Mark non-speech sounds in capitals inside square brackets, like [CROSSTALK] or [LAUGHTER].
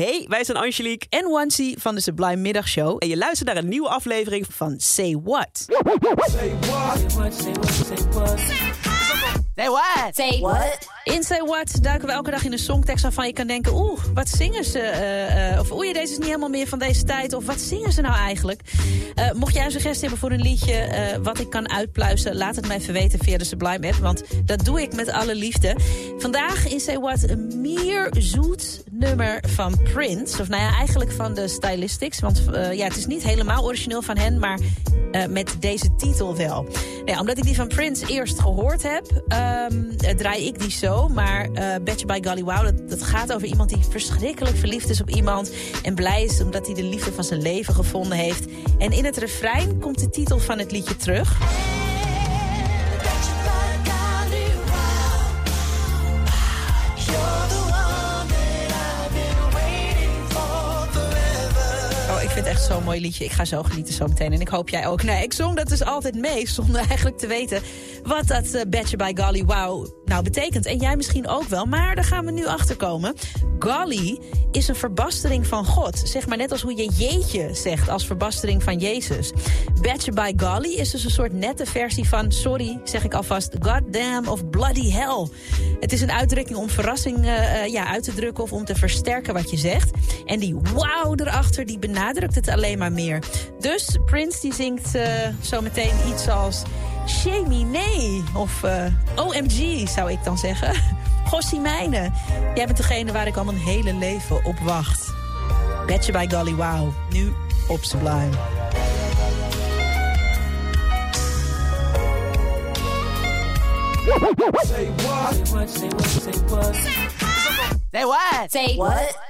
Hey, wij zijn Angelique en Wansi van de Sublime Middagshow. En je luistert naar een nieuwe aflevering van Say What. Say what? Say what? Say what? Say what? Say what? In Say What duiken we elke dag in een songtekst waarvan je kan denken... oeh, wat zingen ze? Uh, uh, of oeh, deze is niet helemaal meer van deze tijd. Of wat zingen ze nou eigenlijk? Uh, mocht jij een suggestie hebben voor een liedje wat ik kan uitpluizen... laat het mij even weten via de Sublime app. Want dat doe ik met alle liefde. Vandaag in Say What een meer zoet nummer van Prince. Of nou ja, eigenlijk van de Stylistics. Want ja, het is niet helemaal origineel van hen... maar met deze titel wel. Ja, omdat ik die van Prince eerst gehoord heb... Um, draai ik die zo maar uh, Betcha by Golly Wow, dat, dat, gaat over iemand die verschrikkelijk verliefd is op iemand. En blij is omdat hij de liefde van zijn leven gevonden heeft. En in het refrein komt de titel van het liedje terug. Het echt zo'n mooi liedje. Ik ga zo genieten zo meteen. En ik hoop jij ook. Nee, ik zong dat dus altijd mee. Zonder [LAUGHS] eigenlijk te weten wat dat uh, by Golly Wow nou betekent. En jij misschien ook wel. Maar daar gaan we nu achter komen. Golly is een verbastering van God. Zeg maar net als hoe je jeetje zegt als verbastering van Jezus. Badger by Golly is dus een soort nette versie van... sorry, zeg ik alvast, goddamn of bloody hell. Het is een uitdrukking om verrassing uh, ja, uit te drukken... of om te versterken wat je zegt. En die wow erachter, die benadrukt het alleen maar meer. Dus Prince die zingt uh, zo meteen iets als... Chemine of uh, OMG zou ik dan zeggen. [LAUGHS] Gossie Mijne, jij bent degene waar ik al mijn hele leven op wacht. Betje bij Golly Wow, nu op Sublime. Say what? Say what? Say what? Say what? Say what?